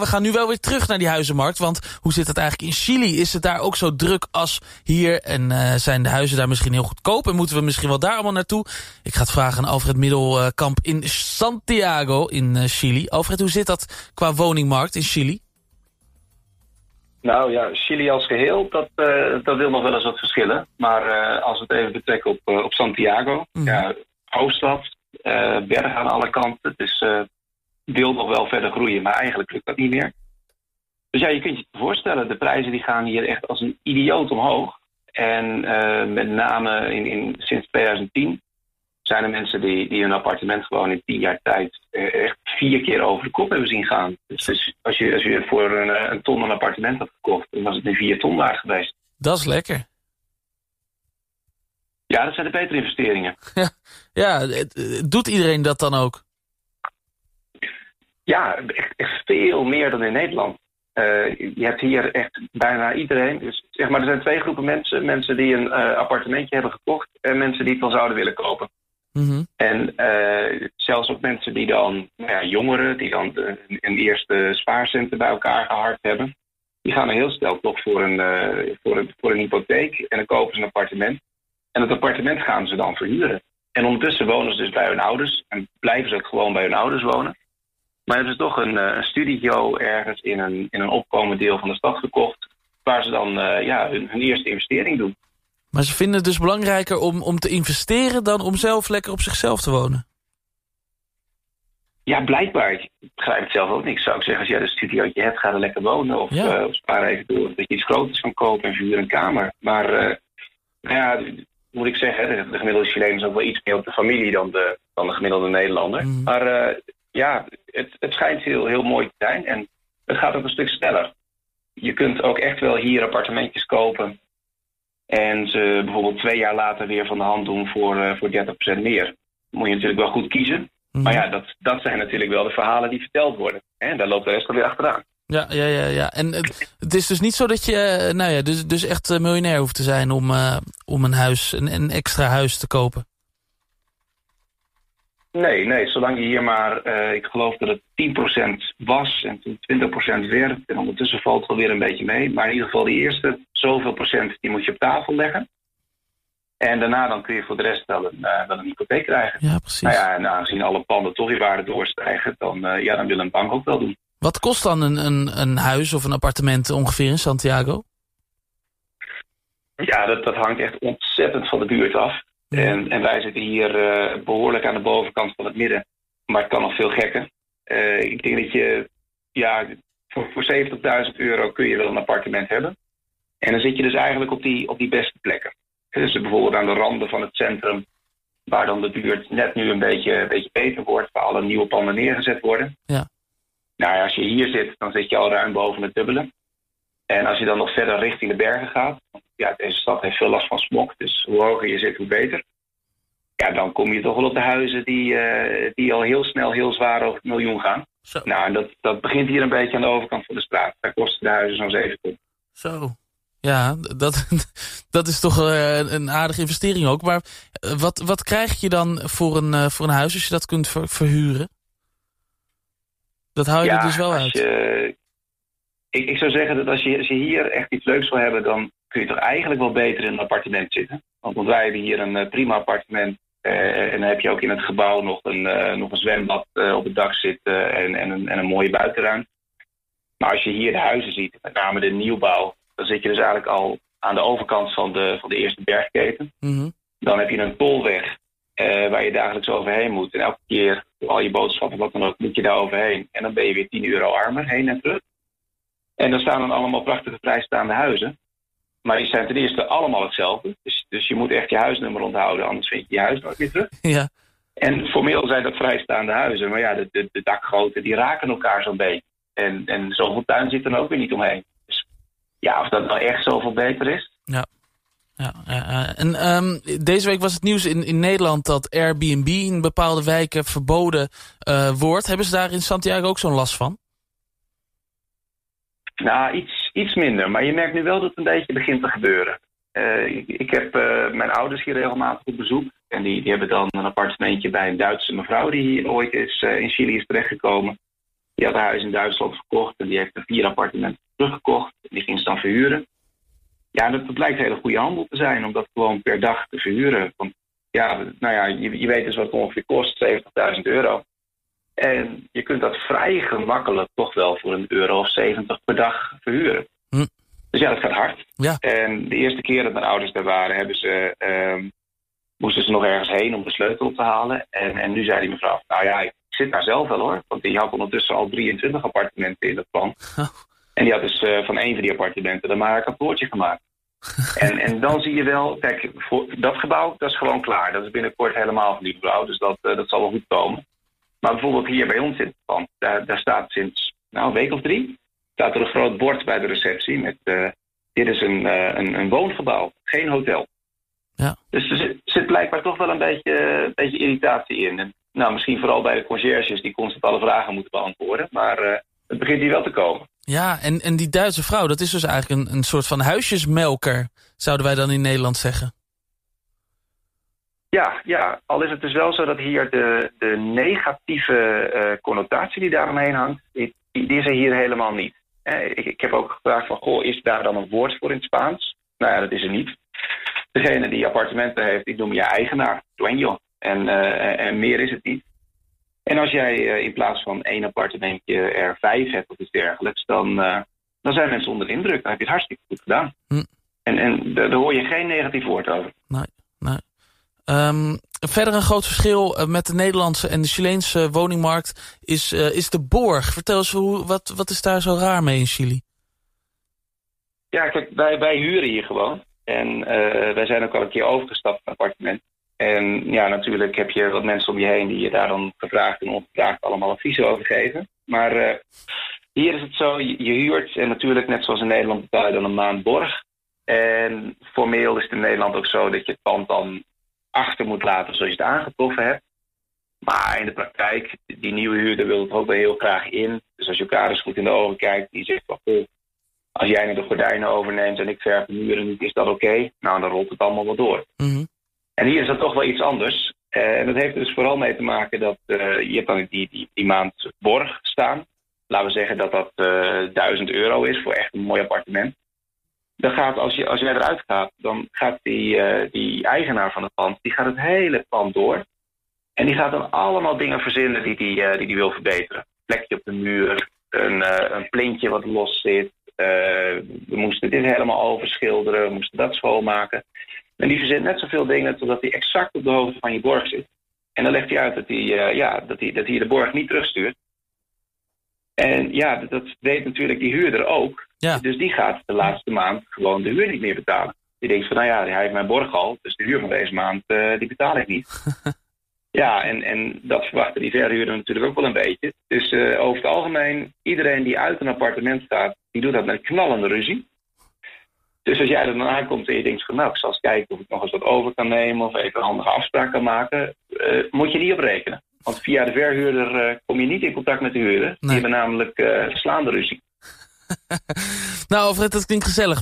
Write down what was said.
we gaan nu wel weer terug naar die huizenmarkt. Want hoe zit het eigenlijk in Chili? Is het daar ook zo druk als hier? En uh, zijn de huizen daar misschien heel goedkoop? En moeten we misschien wel daar allemaal naartoe? Ik ga het vragen aan Alfred Middelkamp in Santiago in uh, Chili. Alfred, hoe zit dat qua woningmarkt in Chili? Nou ja, Chili als geheel, dat, uh, dat wil nog wel eens wat verschillen. Maar uh, als we het even betrekken op, op Santiago, mm. ja, hoofdstad, bergen aan alle kanten. Het is, wil nog wel verder groeien, maar eigenlijk lukt dat niet meer. Dus ja, je kunt je voorstellen, de prijzen die gaan hier echt als een idioot omhoog. En met name in, in, sinds 2010 zijn er mensen die, die hun appartement gewoon in tien jaar tijd echt vier keer over de kop hebben zien gaan. Dus, dus als, je, als je voor een, een, ton een appartement had gekocht, dan was het nu vier ton waard geweest. Dat is lekker. Ja, dat zijn de betere investeringen. Ja, ja doet iedereen dat dan ook? Ja, echt, echt veel meer dan in Nederland. Uh, je hebt hier echt bijna iedereen. Dus zeg maar, er zijn twee groepen mensen. Mensen die een uh, appartementje hebben gekocht en mensen die het wel zouden willen kopen. Mm -hmm. En uh, zelfs ook mensen die dan, nou ja, jongeren, die dan een, eerste spaarcenten bij elkaar gehard hebben, die gaan er heel snel toch voor een, voor, een, voor een hypotheek en dan kopen ze een appartement. En het appartement gaan ze dan verhuren. En ondertussen wonen ze dus bij hun ouders en blijven ze ook gewoon bij hun ouders wonen. Maar hebben ze toch een, een studio ergens in een, in een opkomend deel van de stad gekocht, waar ze dan uh, ja, hun, hun eerste investering doen. Maar ze vinden het dus belangrijker om, om te investeren... dan om zelf lekker op zichzelf te wonen? Ja, blijkbaar. Ik begrijp het zelf ook niet. Zou ik zeggen, als jij een studiootje hebt, ga er lekker wonen. Of, ja. uh, of spaar even door dat je iets groters kan kopen en verhuur een kamer. Maar uh, nou ja, moet ik zeggen, de, de gemiddelde Chileen is ook wel iets meer op de familie dan de, dan de gemiddelde Nederlander. Mm. Maar uh, ja, het, het schijnt heel, heel mooi te zijn. En het gaat ook een stuk sneller. Je kunt ook echt wel hier appartementjes kopen en ze bijvoorbeeld twee jaar later weer van de hand doen voor, uh, voor 30% meer. Moet je natuurlijk wel goed kiezen. Mm Mhm. Maar ja, dat, dat zijn natuurlijk wel de verhalen die verteld worden. En daar loopt de rest alweer achteraan. Ja, ja, ja. ja. En het, het is dus niet zo dat je uh, nou ja, dus, dus echt uh, miljonair hoeft te zijn om, uh, om een huis, een, een extra huis te kopen. Nee, nee, zolang je hier maar, uh, ik geloof dat het 10% was en toen 20% werd. En ondertussen valt het wel weer een beetje mee. Maar in ieder geval die eerste zoveel procent, die moet je op tafel leggen. En daarna dan kun je voor de rest wel een, uh, wel een hypotheek krijgen. Ja, precies. Nou ja, en aangezien alle panden toch in waarde doorstijgen, dan, uh, ja, dan wil een bank ook wel doen. Wat kost dan een, een, een huis of een appartement ongeveer in Santiago? Ja, dat, dat hangt echt ontzettend van de buurt af. En, en, wij zitten hier uh, behoorlijk aan de bovenkant van het midden. Maar het kan nog veel gekker. Uh, ik denk dat je, ja, voor, voor 70.000 euro kun je wel een appartement hebben. En dan zit je dus eigenlijk op die, op die beste plekken. Dus bijvoorbeeld aan de randen van het centrum, waar dan de buurt net nu een beetje, een beetje beter wordt, waar alle nieuwe panden neergezet worden. Ja. Nou ja, als je hier zit, dan zit je al ruim boven het dubbele. En als je dan nog verder richting de bergen gaat, want ja, deze stad heeft veel last van smog, dus hoe hoger je zit, hoe beter. Ja, dan kom je toch wel op de huizen die, uh, die al heel snel heel zwaar over het miljoen gaan. Zo. Nou, en dat, dat begint hier een beetje aan de overkant van de straat. Daar kosten de huizen zo'n 7 ton. Zo. Ja, dat, dat is toch uh, een aardige investering ook. Maar uh, wat, wat krijg je dan voor een, uh, voor een huis als je dat kunt ver, verhuren? Dat hou je ja, er dus wel uit. Je, ik, ik zou zeggen dat als je, als je hier echt iets leuks wil hebben... dan kun je toch eigenlijk wel beter in een appartement zitten. Want, want wij hebben hier een prima appartement. en dan heb je ook in het gebouw nog een, nog een zwembad op het dak zitten... En, en, een, en een mooie buitenruimte. Maar als je hier de huizen ziet, met name de nieuwbouw... dan zit je dus eigenlijk al aan de overkant van de, van de eerste bergketen. Mm -hmm. Dan heb je een tolweg waar je dagelijks overheen moet. En elke keer, al je boodschappen, wat dan ook, moet je daar overheen. En dan ben je weer 10 euro armer, heen en terug. En dan staan dan allemaal prachtige vrijstaande huizen. Maar die zijn ten eerste allemaal hetzelfde. Dus, dus je moet echt je huisnummer onthouden, anders vind je je huis nooit meer terug. Ja. En formeel zijn dat vrijstaande huizen. Maar ja, de, de, de dakgoten die raken elkaar zo'n beetje. En, en zoveel tuin zit er ook weer niet omheen. Dus ja, of dat nou echt zoveel beter is. Ja. Ja, en um, deze week was het nieuws in, in Nederland dat Airbnb in bepaalde wijken verboden uh, wordt. Hebben ze daar in Santiago ook zo'n last van? Nou, iets, iets minder. Maar je merkt nu wel dat het een beetje begint te gebeuren. Uh, ik, heb mijn ouders hier regelmatig op bezoek. En die, die hebben dan een appartementje bij een Duitse mevrouw die hier ooit is, in Chili is terechtgekomen. Die had een huis in Duitsland verkocht en die heeft er vier appartementen teruggekocht. Die ging ze dan verhuren. Ja, dat, dat lijkt een hele goede handel te zijn om dat gewoon per dag te verhuren. Want ja, nou ja, je, je weet dus wat het ongeveer kost, 70.000 euro. En je kunt dat vrij gemakkelijk toch wel voor een euro of 70 per dag verhuren. Hm. Dus ja, dat gaat hard. Ja. En de eerste keer dat mijn ouders daar waren, hebben ze, ehm, moesten ze nog ergens heen om de sleutel op te halen. En, en nu zei die mevrouw, nou ja, ik zit daar zelf wel hoor. Want die had ondertussen al 23 appartementen in het plan. Oh. En die had dus eh, van een van die appartementen dan maar een kantoortje gemaakt. en, en dan zie je wel, kijk, voor dat gebouw, dat is gewoon klaar. Dat is binnenkort helemaal van die gebouw, dus dat, eh, dat zal wel goed komen. Maar bijvoorbeeld hier bij ons in het pand, daar, daar staat sinds nou, een week of drie... staat er een groot bord bij de receptie met... eh, dit is een, eh, een, een woongebouw, geen hotel. Ja. Dus er zit, zit blijkbaar toch wel een beetje, een beetje irritatie in. En, nou, misschien vooral bij de conciërges die constant alle vragen moeten beantwoorden. Maar eh, het begint hier wel te komen. Ja, en, en die Duitse vrouw, dat is dus eigenlijk een, een soort van huisjesmelker, zouden wij dan in Nederland zeggen. Ja, ja, al is het dus wel zo dat hier de, de negatieve eh, connotatie die daaromheen hangt, die, die is er hier helemaal niet. Eh, ik, ik heb ook gevraagd van, goh, is daar dan een woord voor in het Spaans? Nou ja, dat is er niet. Degene die appartementen heeft, die noem je eigenaar, dueño. En, eh, en meer is het niet. En als jij eh, in plaats van één appartementje er vijf hebt of iets dergelijks, dan, dan zijn mensen onder de indruk. Dan heb je het hartstikke goed gedaan. Hm. En, en daar daar hoor je geen negatief woord over. Nee, nee. Ehm, verder een groot verschil eh, met de Nederlandse en de Chileense woningmarkt is, eh, is de borg. Vertel eens, hoe, wat, wat is daar zo raar mee in Chili? Ja, kijk, wij, wij huren hier gewoon. En eh, wij zijn ook al een keer overgestapt van appartement. En ja, natuurlijk heb je wat mensen om je heen die je daar dan gevraagd en ongevraagd allemaal adviezen over geven. Maar hier is het zo, je, je huurt en natuurlijk net zoals in Nederland betaal je dan een maand borg. En formeel is het in Nederland ook zo dat je het pand dan achter moet laten zoals je het aangetroffen hebt. Maar in de praktijk, die nieuwe huurder wil het ook wel heel graag in. Dus als je elkaar eens goed in de ogen kijkt, die zegt van, goh, als jij nu de gordijnen overneemt en ik verf de muren niet, is dat oké? Nou, dan rolt het allemaal wel door. Mhm. En hier is dat toch wel iets anders. Eh, En dat heeft dus vooral mee te maken dat eh, je hebt dan die, die, die maand borg staan. Laten we zeggen dat dat eh 1000 euro is voor echt een mooi appartement. Dan gaat, als, je, als jij eruit gaat, dan gaat die, eh, die eigenaar van het pand, die gaat het hele pand door. En die gaat dan allemaal dingen verzinnen die die, eh, die, die wil verbeteren. Plekje op de muur, een, eh, een plintje wat los zit. we moesten dit helemaal overschilderen, we moesten dat schoonmaken. En die verzint net zoveel dingen totdat hij exact op de hoogte van je borg zit. En dan legt hij uit dat hij, ja, dat dat hij de borg niet terugstuurt. En ja, dat, dat weet natuurlijk die huurder ook. Ja. Dus die gaat de laatste maand gewoon de huur niet meer betalen. Die denkt van, nou ja, hij heeft mijn borg al, dus de huur van deze maand, eh, die betaal ik niet. ja, en, en dat verwachten die verhuurder natuurlijk ook wel een beetje. Dus eh, over het algemeen, iedereen die uit een appartement gaat, die doet dat met knallende ruzie. Dus als jij er dan aankomt en je denkt van, nou, ik zal eens kijken of ik nog eens wat over kan nemen of even een handige afspraak kan maken, eh, moet je niet op rekenen. Want via de verhuurder eh, kom je niet in contact met de huurder. Die hebben namelijk eh slaande ruzie. Nou, Alfred, dat klinkt gezellig.